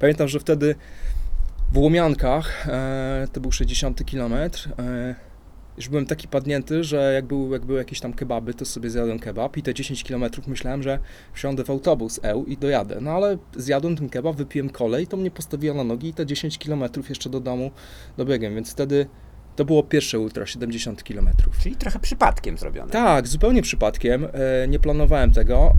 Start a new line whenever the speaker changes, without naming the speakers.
Pamiętam, że wtedy w Łomiankach, e, to był 60 kilometr, e, już byłem taki padnięty, że jak, był, jak były jakieś tam kebaby, to sobie zjadłem kebab i te 10 kilometrów myślałem, że wsiądę w autobus EU i dojadę. No ale zjadłem ten kebab, wypiłem kolej, to mnie postawiło na nogi i te 10 kilometrów jeszcze do domu dobiegłem, więc wtedy to było pierwsze ultra, 70 kilometrów.
Czyli trochę przypadkiem zrobione.
Tak, zupełnie przypadkiem, e, nie planowałem tego.